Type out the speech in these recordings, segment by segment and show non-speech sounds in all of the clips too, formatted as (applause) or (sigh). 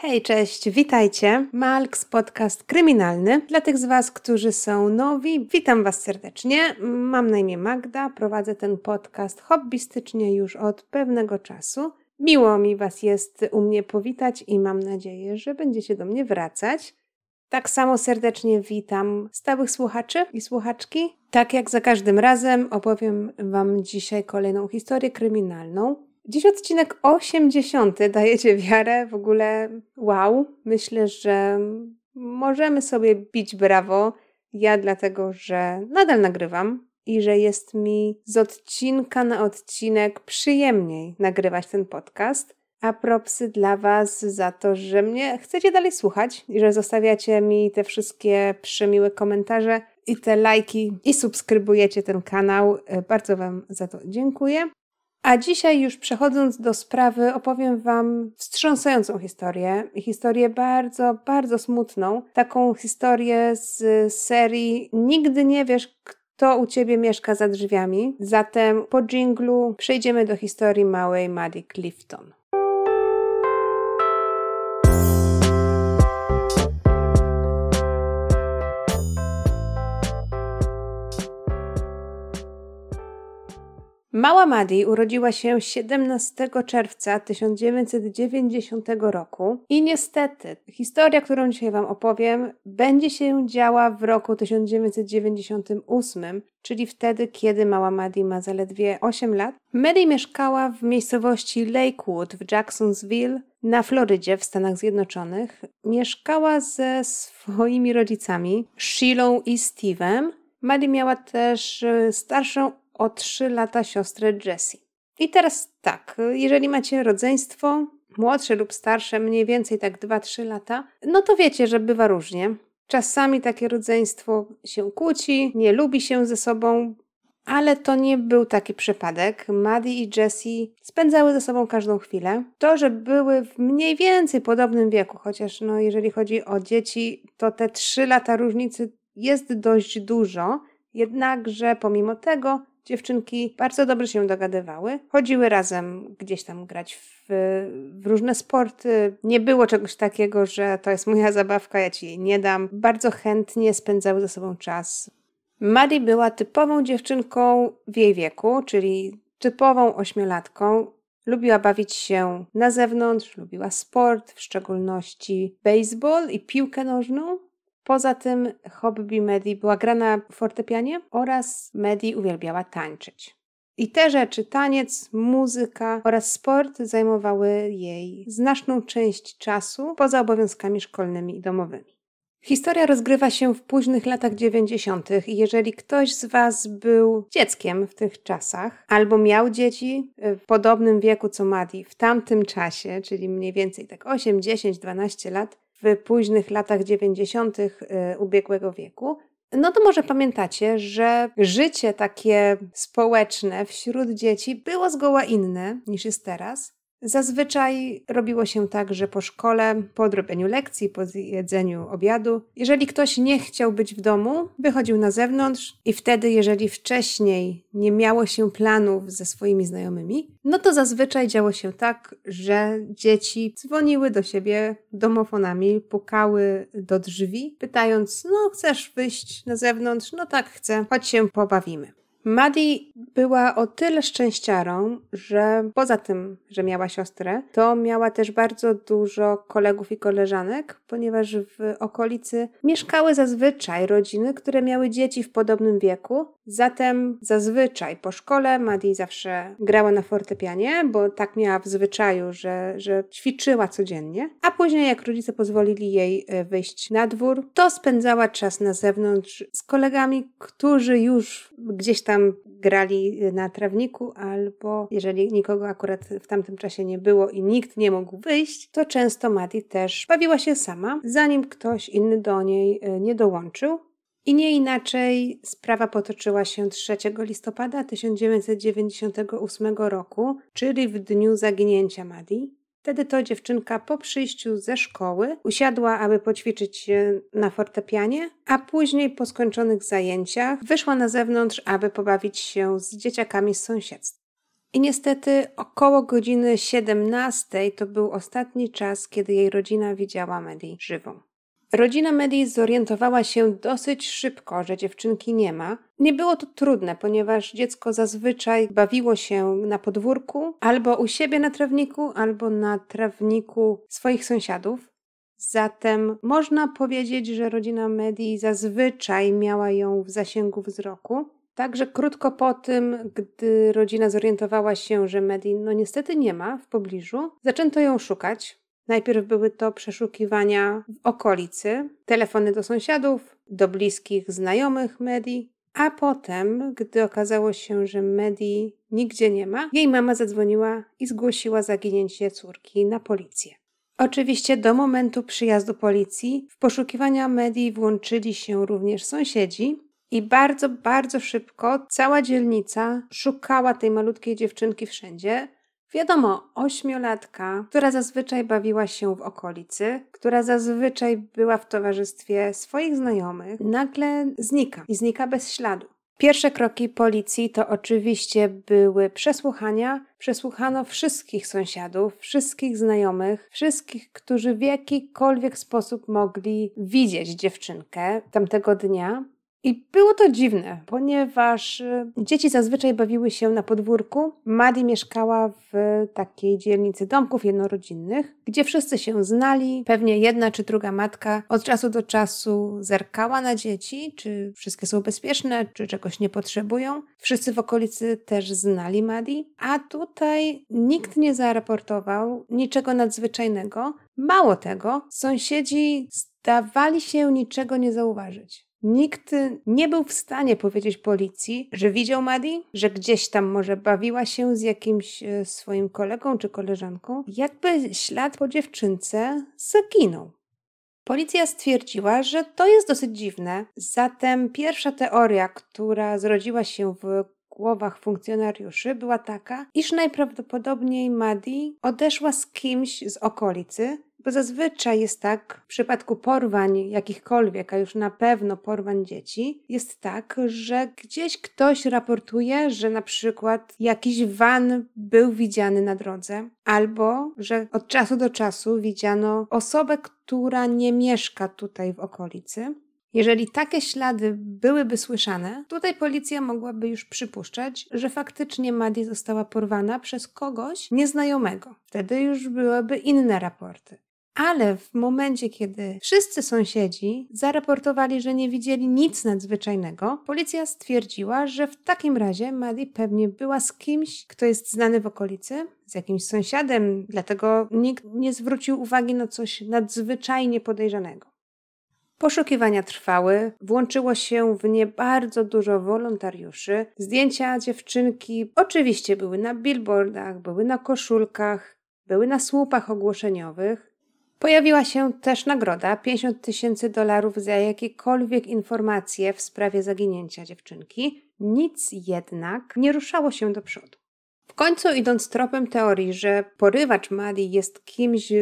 Hej, cześć, witajcie. Malks, podcast kryminalny. Dla tych z Was, którzy są nowi, witam Was serdecznie. Mam na imię Magda, prowadzę ten podcast hobbystycznie już od pewnego czasu. Miło mi Was jest u mnie powitać i mam nadzieję, że będziecie do mnie wracać. Tak samo serdecznie witam stałych słuchaczy i słuchaczki. Tak jak za każdym razem opowiem Wam dzisiaj kolejną historię kryminalną. Dziś odcinek 80. Dajecie wiarę, w ogóle wow. Myślę, że możemy sobie bić brawo. Ja dlatego, że nadal nagrywam i że jest mi z odcinka na odcinek przyjemniej nagrywać ten podcast. A propsy dla Was za to, że mnie chcecie dalej słuchać i że zostawiacie mi te wszystkie przymiłe komentarze i te lajki i subskrybujecie ten kanał. Bardzo Wam za to dziękuję. A dzisiaj już przechodząc do sprawy, opowiem Wam wstrząsającą historię. Historię bardzo, bardzo smutną. Taką historię z serii Nigdy nie wiesz, kto u Ciebie mieszka za drzwiami. Zatem po dżinglu przejdziemy do historii małej Maddie Clifton. Mała Maddie urodziła się 17 czerwca 1990 roku i niestety historia, którą dzisiaj Wam opowiem, będzie się działa w roku 1998, czyli wtedy, kiedy mała Maddie ma zaledwie 8 lat. Maddie mieszkała w miejscowości Lakewood w Jacksonville na Florydzie w Stanach Zjednoczonych. Mieszkała ze swoimi rodzicami, Sheilą i Steve'em. Maddie miała też e, starszą o 3 lata siostrę Jessie. I teraz tak, jeżeli macie rodzeństwo, młodsze lub starsze, mniej więcej tak 2-3 lata, no to wiecie, że bywa różnie. Czasami takie rodzeństwo się kłóci, nie lubi się ze sobą, ale to nie był taki przypadek. Maddie i Jessie spędzały ze sobą każdą chwilę. To, że były w mniej więcej podobnym wieku, chociaż no, jeżeli chodzi o dzieci, to te 3 lata różnicy jest dość dużo, jednakże pomimo tego Dziewczynki bardzo dobrze się dogadywały, chodziły razem gdzieś tam grać w, w, różne sporty. Nie było czegoś takiego, że to jest moja zabawka, ja ci jej nie dam. Bardzo chętnie spędzały ze sobą czas. Maddie była typową dziewczynką w jej wieku, czyli typową ośmiolatką. Lubiła bawić się na zewnątrz, lubiła sport, w szczególności baseball i piłkę nożną. Poza tym hobby Medi była gra na fortepianie oraz Medi uwielbiała tańczyć. I te rzeczy, taniec, muzyka oraz sport zajmowały jej znaczną część czasu poza obowiązkami szkolnymi i domowymi. Historia rozgrywa się w późnych latach 90. i jeżeli ktoś z Was był dzieckiem w tych czasach albo miał dzieci w podobnym wieku co Madi w tamtym czasie, czyli mniej więcej tak 8, 10, 12 lat, w późnych latach 90. Y, ubiegłego wieku, no to może pamiętacie, że życie takie społeczne wśród dzieci było zgoła inne niż jest teraz. Zazwyczaj robiło się tak, że po szkole, po odrobieniu lekcji, po jedzeniu obiadu, jeżeli ktoś nie chciał być w domu, wychodził na zewnątrz i wtedy, jeżeli wcześniej nie miało się planów ze swoimi znajomymi, no to zazwyczaj działo się tak, że dzieci dzwoniły do siebie domofonami, pukały do drzwi, pytając: No, chcesz wyjść na zewnątrz? No tak, chcę, chodź się pobawimy. Maddie była o tyle szczęściarą, że poza tym, że miała siostrę, to miała też bardzo dużo kolegów i koleżanek, ponieważ w okolicy mieszkały zazwyczaj rodziny, które miały dzieci w podobnym wieku. Zatem zazwyczaj po szkole Maddie zawsze grała na fortepianie, bo tak miała w zwyczaju, że, że ćwiczyła codziennie. A później, jak rodzice pozwolili jej e, wyjść na dwór, to spędzała czas na zewnątrz z kolegami, którzy już gdzieś tam tam grali na trawniku, albo jeżeli nikogo akurat w tamtym czasie nie było i nikt nie mógł wyjść, to często Maddie też bawiła się sama, zanim ktoś inny do niej e, nie dołączył. I nie inaczej sprawa potoczyła się 3 listopada 1998 roku, czyli w dniu zaginięcia Maddie. Wtedy to dziewczynka po przyjściu ze szkoły usiadła, aby poćwiczyć się na fortepianie, a później po skończonych zajęciach wyszła na zewnątrz, aby pobawić się z dzieciakami z sąsiedztwa. I niestety około godziny 17 to był ostatni czas, kiedy jej rodzina widziała Medi żywą. Rodzina Medi zorientowała się dosyć szybko, że dziewczynki nie ma. Nie było to trudne, ponieważ dziecko zazwyczaj bawiło się na podwórku, albo u siebie na trawniku, albo na trawniku swoich sąsiadów. Zatem można powiedzieć, że rodzina Medi zazwyczaj miała ją w zasięgu wzroku. Także krótko po tym, gdy rodzina zorientowała się, że Medi no niestety nie ma w pobliżu, zaczęto ją szukać. Najpierw były to przeszukiwania w okolicy, telefony do sąsiadów, do bliskich znajomych Medi, a potem, gdy okazało się, że Medi nigdzie nie ma, jej mama zadzwoniła i zgłosiła zaginięcie córki na policję. Oczywiście do momentu przyjazdu policji w poszukiwania Medi włączyli się również sąsiedzi, i bardzo, bardzo szybko cała dzielnica szukała tej malutkiej dziewczynki wszędzie. Wiadomo, ośmiolatka, która zazwyczaj bawiła się w okolicy, która zazwyczaj była w towarzystwie swoich znajomych, nagle znika i znika bez śladu. Pierwsze kroki policji to oczywiście były przesłuchania. Przesłuchano wszystkich sąsiadów, wszystkich znajomych, wszystkich, którzy w jakikolwiek sposób mogli widzieć dziewczynkę tamtego dnia. I było to dziwne, ponieważ y, dzieci zazwyczaj bawiły się na podwórku. Madi mieszkała w takiej dzielnicy domków jednorodzinnych, gdzie wszyscy się znali. Pewnie jedna czy druga matka od czasu do czasu zerkała na dzieci, czy wszystkie są bezpieczne, czy czegoś nie potrzebują. Wszyscy w okolicy też znali Madi, a tutaj nikt nie zaraportował niczego nadzwyczajnego. Mało tego, sąsiedzi zdawali się niczego nie zauważyć. Nikt nie był w stanie powiedzieć policji, że widział Madi, że gdzieś tam może bawiła się z jakimś e, swoim kolegą czy koleżanką, jakby ślad po dziewczynce zaginął. Policja stwierdziła, że to jest dosyć dziwne, zatem pierwsza teoria, która zrodziła się w głowach funkcjonariuszy była taka, iż najprawdopodobniej Madi odeszła z kimś z okolicy, bo zazwyczaj jest tak, w przypadku porwań jakichkolwiek, a już na pewno porwań dzieci, jest tak, że gdzieś ktoś raportuje, że na przykład jakiś van był widziany na drodze, albo że od czasu do czasu widziano osobę, która nie mieszka tutaj w okolicy. Jeżeli takie ślady byłyby słyszane, tutaj policja mogłaby już przypuszczać, że faktycznie Maddie została porwana przez kogoś nieznajomego. Wtedy już byłyby inne raporty. Ale w momencie, kiedy wszyscy sąsiedzi zaraportowali, że nie widzieli nic nadzwyczajnego, policja stwierdziła, że w takim razie Maddie pewnie była z kimś, kto jest znany w okolicy, z jakimś sąsiadem, dlatego nikt nie zwrócił uwagi na coś nadzwyczajnie podejrzanego. Poszukiwania trwały, włączyło się w nie bardzo dużo wolontariuszy. Zdjęcia dziewczynki oczywiście były na billboardach, były na koszulkach, były na słupach ogłoszeniowych. Pojawiła się też nagroda 50 tysięcy dolarów za jakiekolwiek informacje w sprawie zaginięcia dziewczynki. Nic jednak nie ruszało się do przodu. W końcu, idąc tropem teorii, że porywacz Madi jest kimś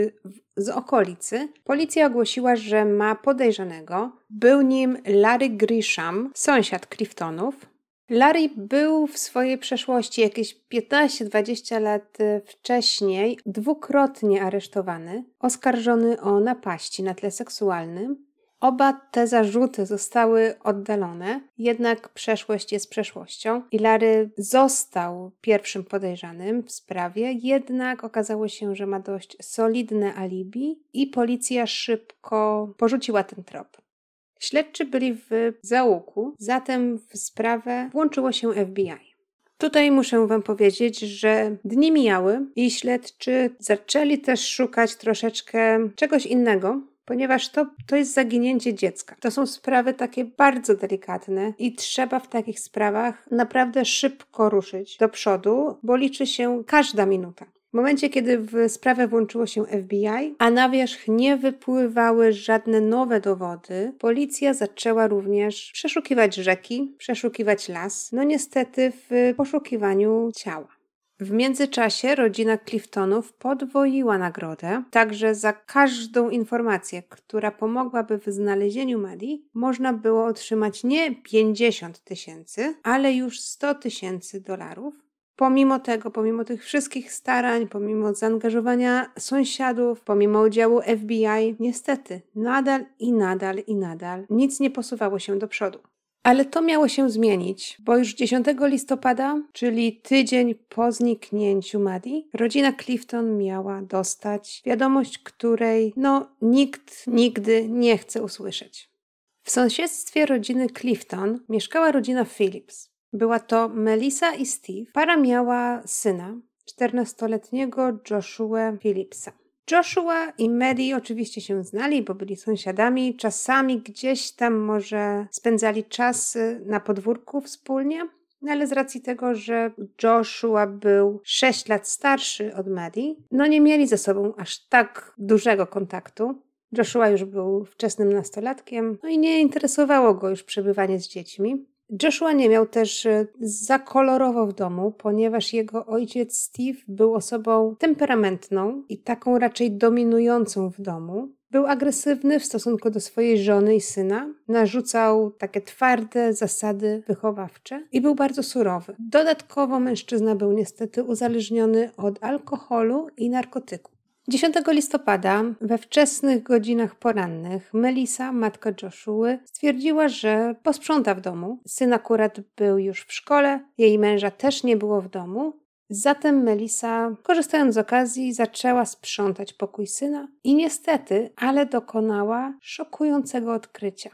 z okolicy, policja ogłosiła, że ma podejrzanego. Był nim Larry Grisham, sąsiad Cliftonów, Larry był w swojej przeszłości jakieś 15-20 lat wcześniej dwukrotnie aresztowany, oskarżony o napaści na tle seksualnym. Oba te zarzuty zostały oddalone, jednak przeszłość jest przeszłością i Larry został pierwszym podejrzanym w sprawie, jednak okazało się, że ma dość solidne alibi i policja szybko porzuciła ten trop. Śledczy byli w załuku, zatem w sprawę włączyło się FBI. Tutaj muszę Wam powiedzieć, że dni mijały i śledczy zaczęli też szukać troszeczkę czegoś innego, ponieważ to, to jest zaginięcie dziecka. To są sprawy takie bardzo delikatne i trzeba w takich sprawach naprawdę szybko ruszyć do przodu, bo liczy się każda minuta. W momencie, kiedy w sprawę włączyło się FBI, a na wierzch nie wypływały żadne nowe dowody, policja zaczęła również przeszukiwać rzeki, przeszukiwać las, no niestety w poszukiwaniu ciała. W międzyczasie rodzina Cliftonów podwoiła nagrodę, także za każdą informację, która pomogłaby w znalezieniu Maddie, można było otrzymać nie 50 tysięcy, ale już 100 tysięcy dolarów, Pomimo tego, pomimo tych wszystkich starań, pomimo zaangażowania sąsiadów, pomimo udziału FBI, niestety nadal i nadal i nadal nic nie posuwało się do przodu. Ale to miało się zmienić, bo już 10 listopada, czyli tydzień po zniknięciu Maddie, rodzina Clifton miała dostać wiadomość, której no nikt nigdy nie chce usłyszeć. W sąsiedztwie rodziny Clifton mieszkała rodzina Phillips. Była to Melissa i Steve. Para miała syna, 14-letniego Joshua Phillipsa. Joshua i Mary oczywiście się znali, bo byli sąsiadami. Czasami gdzieś tam może spędzali czas na podwórku wspólnie, no ale z racji tego, że Joshua był 6 lat starszy od Mary, no nie mieli ze sobą aż tak dużego kontaktu. Joshua już był wczesnym nastolatkiem, no i nie interesowało go już przebywanie z dziećmi. Joshua nie miał też e, zakolorowo w domu, ponieważ jego ojciec Steve był osobą temperamentną i taką raczej dominującą w domu. Był agresywny w stosunku do swojej żony i syna, narzucał takie twarde zasady wychowawcze i był bardzo surowy. Dodatkowo mężczyzna był niestety uzależniony od alkoholu i narkotyków. 10 listopada we wczesnych godzinach porannych Melisa, matka Joshua, stwierdziła, że posprząta w domu. Syn akurat był już w szkole, jej męża też nie było w domu. Zatem Melisa, korzystając z okazji, zaczęła sprzątać pokój syna i niestety, ale dokonała szokującego odkrycia.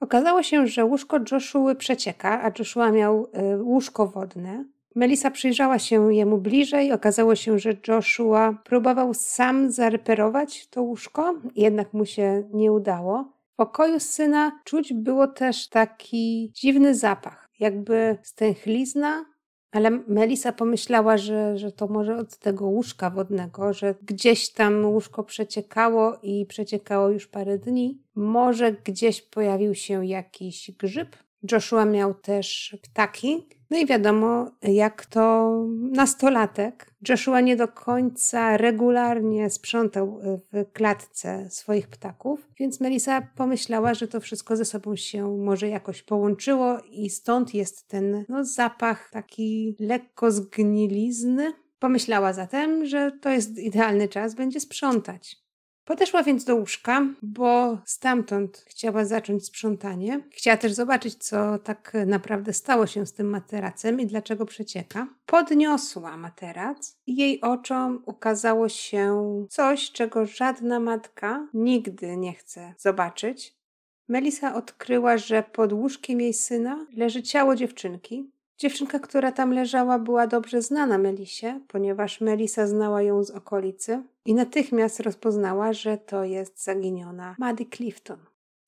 Okazało się, że łóżko Joshua przecieka, a Joshua miał y, łóżko wodne. Melisa przyjrzała się jemu bliżej. Okazało się, że Joshua próbował sam zareperować to łóżko, jednak mu się nie udało. W pokoju syna czuć było też taki dziwny zapach, jakby stęchlizna, ale Melisa pomyślała, że, że to może od tego łóżka wodnego, że gdzieś tam łóżko przeciekało i przeciekało już parę dni. Może gdzieś pojawił się jakiś grzyb. Joshua miał też ptaki, no i wiadomo, jak to nastolatek, Joshua nie do końca regularnie sprzątał w klatce swoich ptaków, więc Melisa pomyślała, że to wszystko ze sobą się może jakoś połączyło i stąd jest ten no, zapach taki lekko zgnilizny. Pomyślała zatem, że to jest idealny czas, będzie sprzątać. Podeszła więc do łóżka, bo stamtąd chciała zacząć sprzątanie. Chciała też zobaczyć, co tak naprawdę stało się z tym materacem i dlaczego przecieka. Podniosła materac i jej oczom ukazało się coś, czego żadna matka nigdy nie chce zobaczyć. Melisa odkryła, że pod łóżkiem jej syna leży ciało dziewczynki, Dziewczynka, która tam leżała, była dobrze znana Melisie, ponieważ Melisa znała ją z okolicy i natychmiast rozpoznała, że to jest zaginiona Maddie Clifton.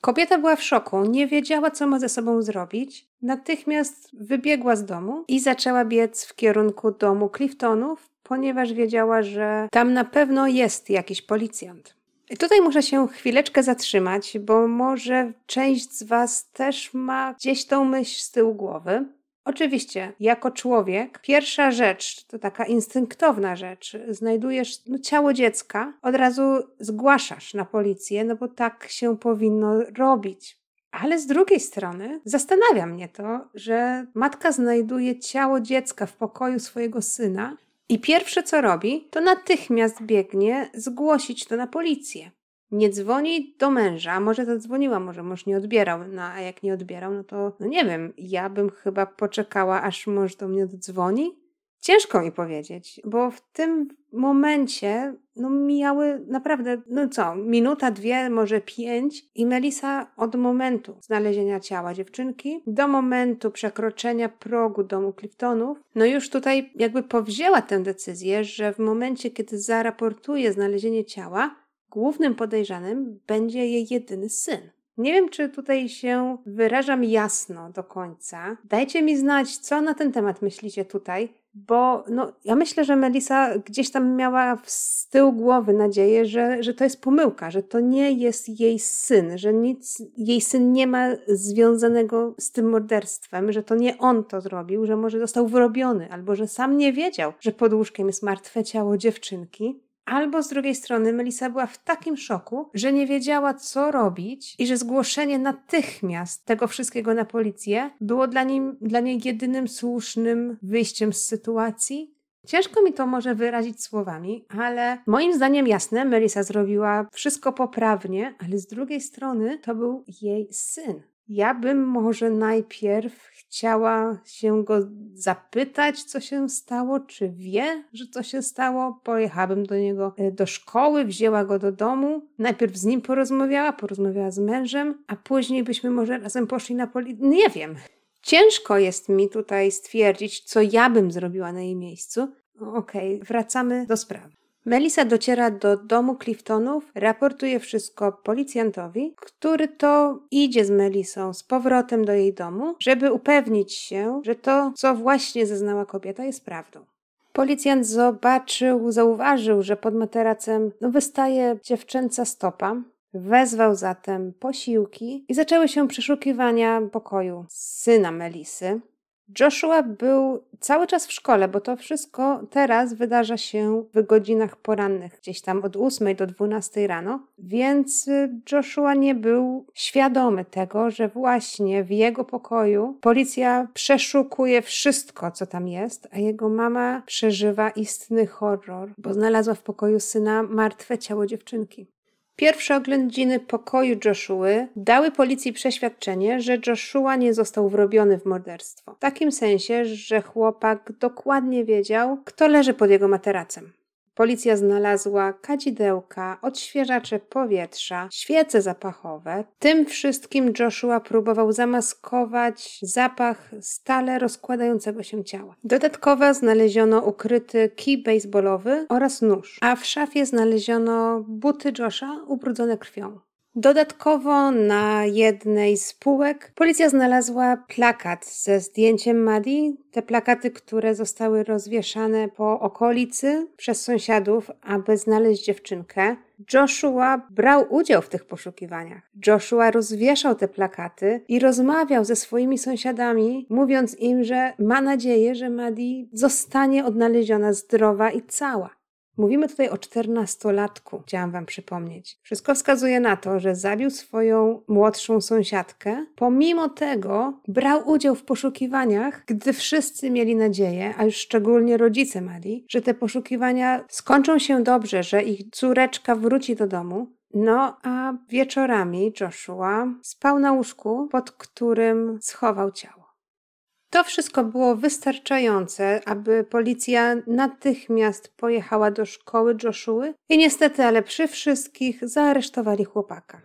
Kobieta była w szoku, nie wiedziała, co ma ze sobą zrobić. Natychmiast wybiegła z domu i zaczęła biec w kierunku domu Cliftonów, ponieważ wiedziała, że tam na pewno jest jakiś policjant. I tutaj muszę się chwileczkę zatrzymać, bo może część z Was też ma gdzieś tą myśl z tyłu głowy. Oczywiście, jako człowiek, pierwsza rzecz, to taka instynktowna rzecz, znajdujesz no, ciało dziecka, od razu zgłaszasz na policję, no bo tak się powinno robić. Ale z drugiej strony zastanawia mnie to, że matka znajduje ciało dziecka w pokoju swojego syna i pierwsze co robi, to natychmiast biegnie zgłosić to na policję nie dzwoni do męża, może zadzwoniła, może mąż nie odbierał, no a jak nie odbierał, no to no nie wiem, ja bym chyba poczekała, aż mąż do mnie dzwoni. Ciężko mi powiedzieć, bo w tym momencie no mijały naprawdę, no co, minuta, dwie, może pięć i Melisa od momentu znalezienia ciała dziewczynki do momentu przekroczenia progu domu Cliftonów, no już tutaj jakby powzięła tę decyzję, że w momencie, kiedy zaraportuje znalezienie ciała, Głównym podejrzanym będzie jej jedyny syn. Nie wiem, czy tutaj się wyrażam jasno do końca. Dajcie mi znać, co na ten temat myślicie tutaj, bo no, ja myślę, że Melisa gdzieś tam miała z tyłu głowy nadzieję, że, że to jest pomyłka, że to nie jest jej syn, że nic, jej syn nie ma związanego z tym morderstwem, że to nie on to zrobił, że może został wyrobiony, albo że sam nie wiedział, że pod łóżkiem jest martwe ciało dziewczynki. Albo z drugiej strony Melisa była w takim szoku, że nie wiedziała, co robić i że zgłoszenie natychmiast tego wszystkiego na policję było dla, nim, dla niej jedynym słusznym wyjściem z sytuacji. Ciężko mi to może wyrazić słowami, ale moim zdaniem jasne, Melisa zrobiła wszystko poprawnie, ale z drugiej strony to był jej syn. Ja bym może najpierw chciała się go zapytać, co się stało, czy wie, że co się stało. Pojechałabym do niego e, do szkoły, wzięła go do domu. Najpierw z nim porozmawiała, porozmawiała z mężem, a później byśmy może razem poszli na policję. Nie wiem. Ciężko jest mi tutaj stwierdzić, co ja bym zrobiła na jej miejscu. Okej, okay, wracamy do sprawy. Melissa dociera do domu Cliftonów, raportuje wszystko policjantowi, który to idzie z Melisą z powrotem do jej domu, żeby upewnić się, że to, co właśnie zeznała kobieta, jest prawdą. Policjant zobaczył, zauważył, że pod materacem no, wystaje dziewczęca stopa. Wezwał zatem posiłki i zaczęły się przeszukiwania pokoju syna Melisy. Joshua był cały czas w szkole, bo to wszystko teraz wydarza się w godzinach porannych, gdzieś tam od 8 do 12 rano, więc y, Joshua nie był świadomy tego, że właśnie w jego pokoju policja przeszukuje wszystko, co tam jest, a jego mama przeżywa istny horror, bo znalazła w pokoju syna martwe ciało dziewczynki. Pierwsze oględziny pokoju Joshuły dały policji przeświadczenie, że Joshua nie został wrobiony w morderstwo. W takim sensie, że chłopak dokładnie wiedział, kto leży pod jego materacem. Policja znalazła kadzidełka, odświeżacze powietrza, świece zapachowe. Tym wszystkim Joshua próbował zamaskować zapach stale rozkładającego się ciała. Dodatkowo znaleziono ukryty kij baseballowy oraz nóż, a w szafie znaleziono buty Josha ubrudzone krwią. Dodatkowo na jednej z półek policja znalazła plakat ze zdjęciem Madi. Te plakaty, które zostały rozwieszane po okolicy przez sąsiadów, aby znaleźć dziewczynkę. Joshua brał udział w tych poszukiwaniach. Joshua rozwieszał te plakaty i rozmawiał ze swoimi sąsiadami, mówiąc im, że ma nadzieję, że Madi zostanie odnaleziona zdrowa i cała. Mówimy tutaj o czternastolatku, chciałam wam przypomnieć. Wszystko wskazuje na to, że zabił swoją młodszą sąsiadkę. Pomimo tego brał udział w poszukiwaniach, gdy wszyscy mieli nadzieję, a już szczególnie rodzice Mali, że te poszukiwania skończą się dobrze, że ich córeczka wróci do domu. No a wieczorami Joshua spał na łóżku, pod którym schował ciało. To wszystko było wystarczające, aby policja natychmiast pojechała do szkoły Joshua i niestety, ale przy wszystkich zaaresztowali chłopaka.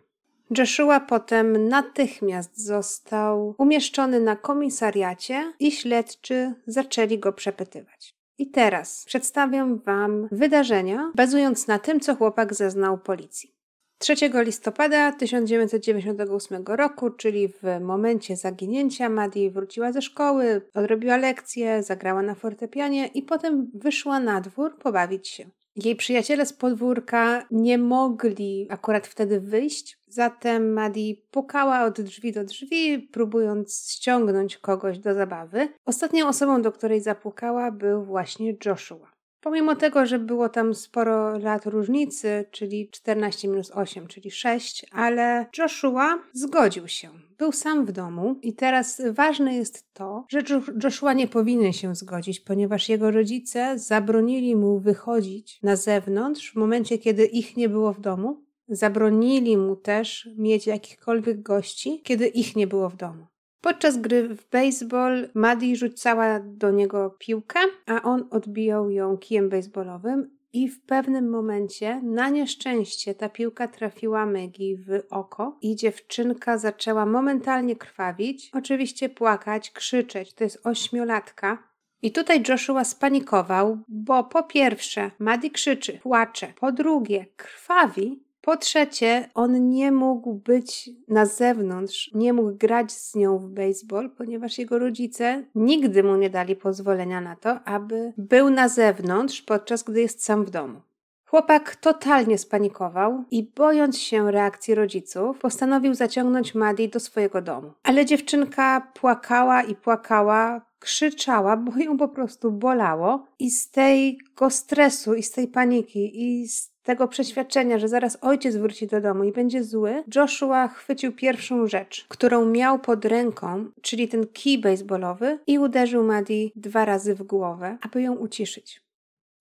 Joshua potem natychmiast został umieszczony na komisariacie i śledczy zaczęli go przepytywać. I teraz przedstawiam Wam wydarzenia, bazując na tym, co chłopak zeznał policji. 3 listopada 1998 roku, czyli w momencie zaginięcia, Maddie wróciła ze szkoły, odrobiła lekcje, zagrała na fortepianie i potem wyszła na dwór pobawić się. Jej przyjaciele z podwórka nie mogli akurat wtedy wyjść, zatem Maddie pukała od drzwi do drzwi, próbując ściągnąć kogoś do zabawy. Ostatnią osobą, do której zapukała, był właśnie Joshua. Pomimo tego, że było tam sporo lat różnicy, czyli 14 minus 8, czyli 6, ale Joshua zgodził się. Był sam w domu i teraz ważne jest to, że Joshua nie powinien się zgodzić, ponieważ jego rodzice zabronili mu wychodzić na zewnątrz w momencie, kiedy ich nie było w domu. Zabronili mu też mieć jakichkolwiek gości, kiedy ich nie było w domu. Podczas gry w baseball Maddie rzucała do niego piłkę, a on odbijał ją kijem baseballowym i w pewnym momencie, na nieszczęście, ta piłka trafiła Maggie w oko i dziewczynka zaczęła momentalnie krwawić, oczywiście płakać, krzyczeć. To jest ośmiolatka. I tutaj Joshua spanikował, bo po pierwsze, Maddie krzyczy, płacze, po drugie, krwawi, po trzecie, on nie mógł być na zewnątrz, nie mógł grać z nią w baseball, ponieważ jego rodzice nigdy mu nie dali pozwolenia na to, aby był na zewnątrz, podczas gdy jest sam w domu. Chłopak totalnie spanikował i bojąc się reakcji rodziców, postanowił zaciągnąć Maddie do swojego domu. Ale dziewczynka płakała i płakała, krzyczała, bo ją po prostu bolało i z tego stresu i z tej paniki i z tego przeświadczenia, że zaraz ojciec wróci do domu i będzie zły, Joshua chwycił pierwszą rzecz, którą miał pod ręką, czyli ten kij baseballowy i uderzył Maddie dwa razy w głowę, aby ją uciszyć.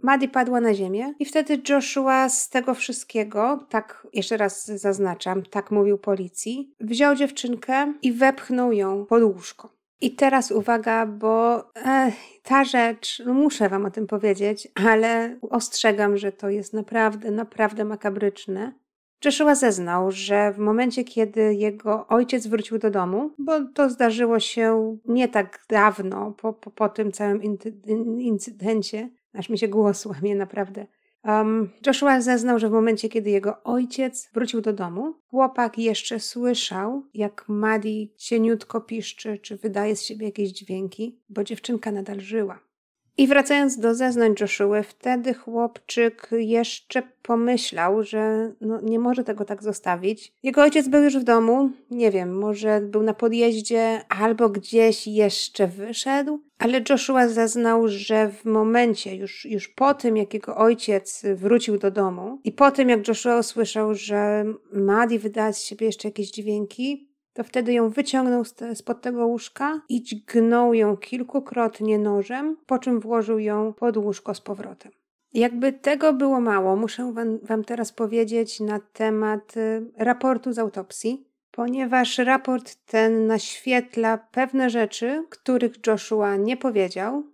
Maddie padła na ziemię i wtedy Joshua z tego wszystkiego, tak jeszcze raz zaznaczam, tak mówił policji, wziął dziewczynkę i wepchnął ją pod łóżko. I teraz uwaga, bo e, ta rzecz, no muszę Wam o tym powiedzieć, ale ostrzegam, że to jest naprawdę, naprawdę makabryczne. Joshua zeznał, że w momencie, kiedy jego ojciec wrócił do domu, bo to zdarzyło się nie tak dawno po, po, po tym całym incydencie, aż mi się głos łamie naprawdę. Um, Joshua zeznał, że w momencie, kiedy jego ojciec wrócił do domu, chłopak jeszcze słyszał, jak Maddie cieniutko piszczy, czy wydaje z siebie jakieś dźwięki, bo dziewczynka nadal żyła. I wracając do zeznań Joshua, wtedy chłopczyk jeszcze pomyślał, że no, nie może tego tak zostawić. Jego ojciec był już w domu, nie wiem, może był na podjeździe albo gdzieś jeszcze wyszedł, ale Joshua zeznał, że w momencie, już, już po tym, jak jego ojciec wrócił do domu i po tym, jak Joshua usłyszał, że Maddie wydała z siebie jeszcze jakieś dźwięki, to wtedy ją wyciągnął spod tego łóżka i dźgnął ją kilkukrotnie nożem, po czym włożył ją pod łóżko z powrotem. Jakby tego było mało, muszę wam, wam teraz powiedzieć na temat y, raportu z autopsji, ponieważ raport ten naświetla pewne rzeczy, których Joshua nie powiedział.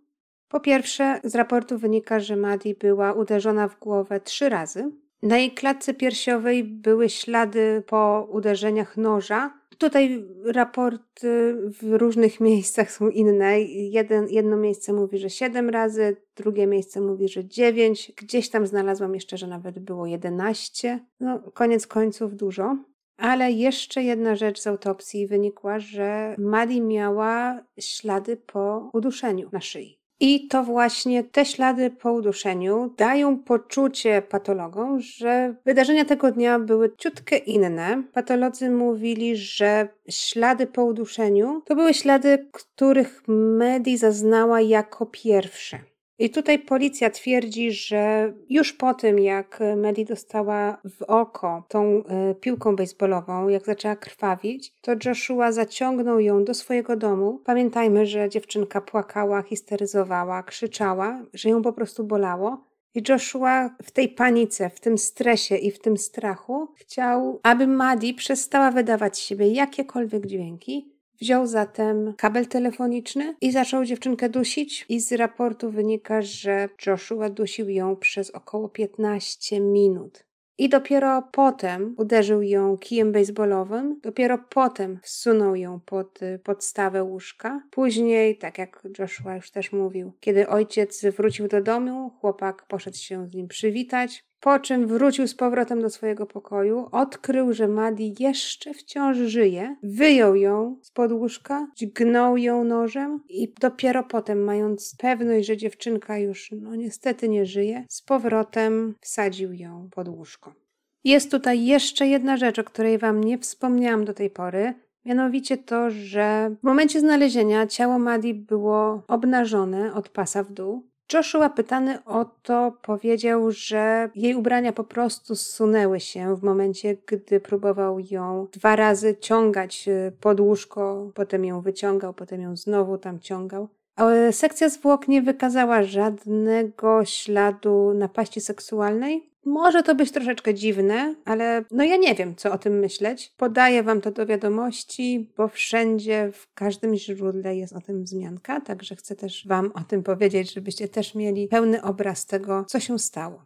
Po pierwsze, z raportu wynika, że Maddie była uderzona w głowę trzy razy. Na jej klatce piersiowej były ślady po uderzeniach noża, Tutaj raporty w różnych (laughs) miejscach są inne. Jeden, jedno miejsce mówi, że 7 razy, drugie miejsce mówi, że 9. Gdzieś tam znalazłam jeszcze, że nawet było 11. No, koniec końców dużo. Ale jeszcze jedna rzecz z autopsji wynikła, że Maddie miała ślady po uduszeniu na szyi. I to właśnie te ślady po uduszeniu dają poczucie patologom, że wydarzenia tego dnia były ciutkę inne. Patolodzy mówili, że ślady po uduszeniu to były ślady, których Medi zaznała jako pierwsze. I tutaj policja twierdzi, że już po tym, jak Medi dostała w oko tą y, piłką baseballową, jak zaczęła krwawić, to Joshua zaciągnął ją do swojego domu. Pamiętajmy, że dziewczynka płakała, histeryzowała, krzyczała, że ją po prostu bolało. I Joshua w tej panice, w tym stresie i w tym strachu chciał, aby Maddie przestała wydawać z siebie jakiekolwiek dźwięki, Wziął zatem kabel telefoniczny i zaczął dziewczynkę dusić i z raportu wynika, że Joshua dusił ją przez około 15 minut. I dopiero potem uderzył ją kijem baseballowym, dopiero potem wsunął ją pod podstawę łóżka. Później, tak jak Joshua już też mówił, kiedy ojciec wrócił do domu, chłopak poszedł się z nim przywitać, po czym wrócił z powrotem do swojego pokoju, odkrył, że Maddie jeszcze wciąż żyje, wyjął ją z pod łóżka, dźgnął ją nożem i dopiero potem, mając pewność, że dziewczynka już no niestety nie żyje, z powrotem wsadził ją pod łóżko. Jest tutaj jeszcze jedna rzecz, o której Wam nie wspomniałam do tej pory, Mianowicie to, że w momencie znalezienia ciało Maddie było obnażone od pasa w dół, Joshua pytany o to powiedział, że jej ubrania po prostu zsunęły się w momencie, gdy próbował ją dwa razy ciągać y, pod łóżko, potem ją wyciągał, potem ją znowu tam ciągał. Sekcja zwłok nie wykazała żadnego śladu napaści seksualnej, może to być troszeczkę dziwne, ale no ja nie wiem, co o tym myśleć. Podaję wam to do wiadomości, bo wszędzie, w każdym źródle jest o tym wzmianka, także chcę też wam o tym powiedzieć, żebyście też mieli pełny obraz tego, co się stało.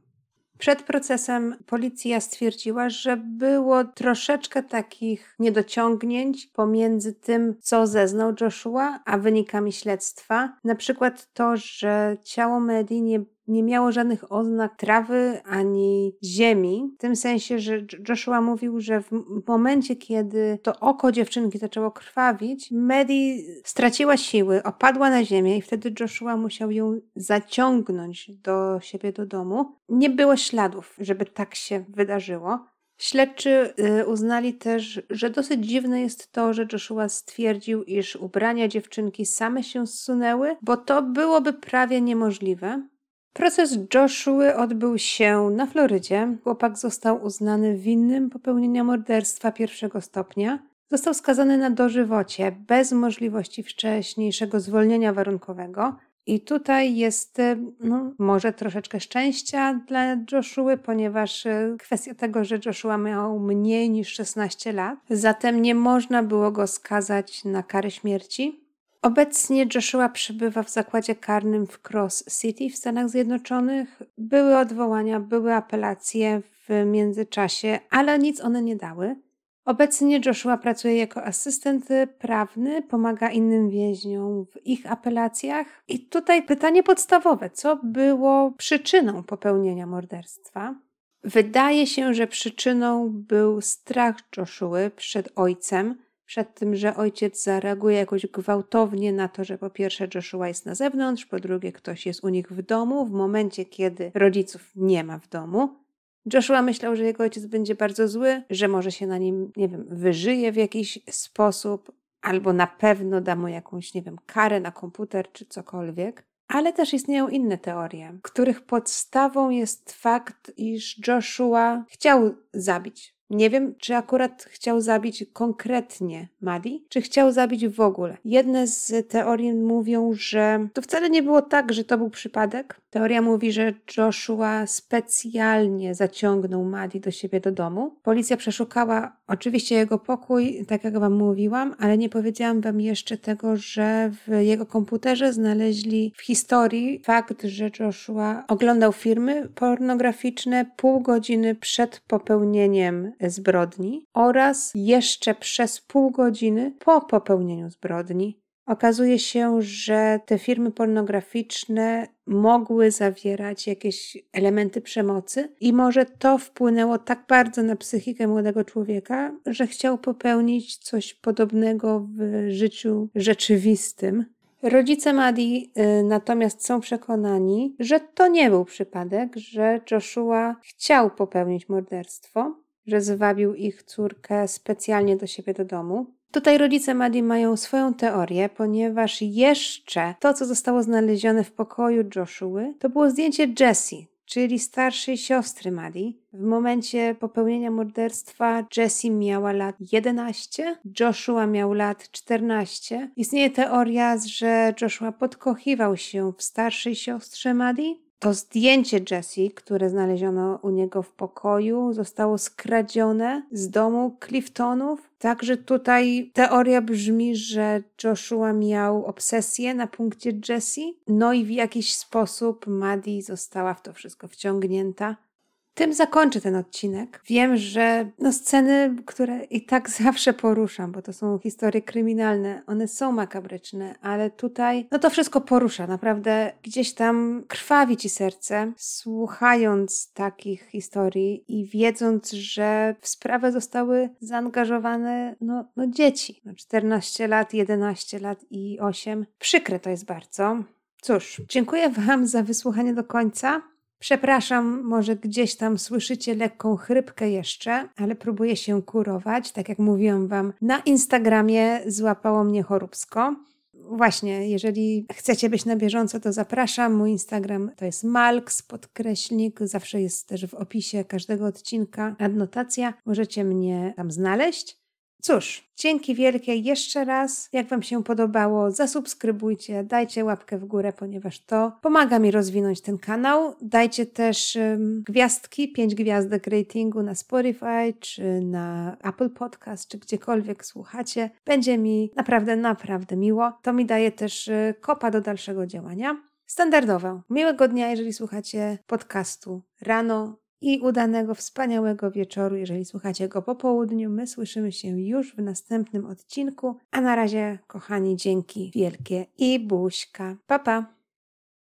Przed procesem policja stwierdziła, że było troszeczkę takich niedociągnięć pomiędzy tym, co zeznał Joshua, a wynikami śledztwa. Na przykład to, że ciało Medi nie nie miało żadnych oznak trawy ani ziemi, w tym sensie, że Joshua mówił, że w momencie, kiedy to oko dziewczynki zaczęło krwawić, Medi straciła siły, opadła na ziemię i wtedy Joshua musiał ją zaciągnąć do siebie do domu. Nie było śladów, żeby tak się wydarzyło. Śledczy y, uznali też, że dosyć dziwne jest to, że Joshua stwierdził, iż ubrania dziewczynki same się zsunęły, bo to byłoby prawie niemożliwe. Proces Joshua odbył się na Florydzie. Chłopak został uznany winnym popełnienia morderstwa pierwszego stopnia. Został skazany na dożywocie bez możliwości wcześniejszego zwolnienia warunkowego. I tutaj jest e, no, może troszeczkę szczęścia dla Joshua, ponieważ e, kwestia tego, że Joshua miał mniej niż 16 lat, zatem nie można było go skazać na karę śmierci. Obecnie Joshua przebywa w zakładzie karnym w Cross City w Stanach Zjednoczonych. Były odwołania, były apelacje w międzyczasie, ale nic one nie dały. Obecnie Joshua pracuje jako asystent prawny, pomaga innym więźniom w ich apelacjach. I tutaj pytanie podstawowe: co było przyczyną popełnienia morderstwa? Wydaje się, że przyczyną był strach Joshua przed ojcem, przed tym, że ojciec zareaguje jakoś gwałtownie na to, że po pierwsze Joshua jest na zewnątrz, po drugie ktoś jest u nich w domu, w momencie kiedy rodziców nie ma w domu. Joshua myślał, że jego ojciec będzie bardzo zły, że może się na nim, nie wiem, wyżyje w jakiś sposób, albo na pewno da mu jakąś, nie wiem, karę na komputer czy cokolwiek. Ale też istnieją inne teorie, których podstawą jest fakt, iż Joshua chciał zabić nie wiem, czy akurat chciał zabić konkretnie Madi, czy chciał zabić w ogóle. Jedne z teorii mówią, że to wcale nie było tak, że to był przypadek. Teoria mówi, że Joshua specjalnie zaciągnął Madi do siebie do domu. Policja przeszukała oczywiście jego pokój, tak jak wam mówiłam, ale nie powiedziałam wam jeszcze tego, że w jego komputerze znaleźli w historii fakt, że Joshua oglądał filmy pornograficzne pół godziny przed popełnieniem zbrodni oraz jeszcze przez pół godziny po popełnieniu zbrodni. Okazuje się, że te firmy pornograficzne mogły zawierać jakieś elementy przemocy, i może to wpłynęło tak bardzo na psychikę młodego człowieka, że chciał popełnić coś podobnego w życiu rzeczywistym. Rodzice Madi y, natomiast są przekonani, że to nie był przypadek, że Joshua chciał popełnić morderstwo, że zwabił ich córkę specjalnie do siebie do domu. Tutaj rodzice Maddie mają swoją teorię, ponieważ jeszcze to, co zostało znalezione w pokoju Joshua, to było zdjęcie Jessie, czyli starszej siostry Maddie. W momencie popełnienia morderstwa Jessie miała lat 11, Joshua miał lat 14. Istnieje teoria, że Joshua podkochiwał się w starszej siostrze Maddie, to zdjęcie Jessie, które znaleziono u niego w pokoju, zostało skradzione z domu Cliftonów. Także tutaj teoria brzmi, że Joshua miał obsesję na punkcie Jessie, no i w jakiś sposób Maddie została w to wszystko wciągnięta. Tym zakończę ten odcinek. Wiem, że no sceny, które i tak (laughs) zawsze poruszam, bo to są historie kryminalne, one są makabryczne, ale tutaj no to wszystko porusza. Naprawdę gdzieś tam krwawi ci serce, słuchając takich historii i wiedząc, że w sprawę zostały zaangażowane no, no dzieci. No 14 lat, 11 lat i 8. Przykre to jest bardzo. Cóż, dziękuję Wam za wysłuchanie do końca. Przepraszam, może gdzieś tam słyszycie lekką chrypkę jeszcze, ale próbuję się kurować. Tak jak mówiłam Wam, na Instagramie złapało mnie choróbsko. Właśnie, jeżeli chcecie być na bieżąco, to zapraszam. Mój Instagram to jest Malks, podkreślnik. Zawsze jest też w opisie każdego odcinka adnotacja. Możecie mnie tam znaleźć. Cóż, dzięki wielkie jeszcze raz. Jak Wam się podobało, zasubskrybujcie, dajcie łapkę w górę, ponieważ to pomaga mi rozwinąć ten kanał. Dajcie też um, gwiazdki, pięć gwiazdek ratingu na Spotify, czy na Apple Podcast, czy gdziekolwiek słuchacie. Będzie mi naprawdę, naprawdę miło. To mi daje też y, kopa do dalszego działania. Standardowo. Miłego dnia, jeżeli słuchacie podcastu rano, i udanego, wspaniałego wieczoru, jeżeli słuchacie go po południu. My słyszymy się już w następnym odcinku. A na razie, kochani, dzięki wielkie i buźka. Pa, pa!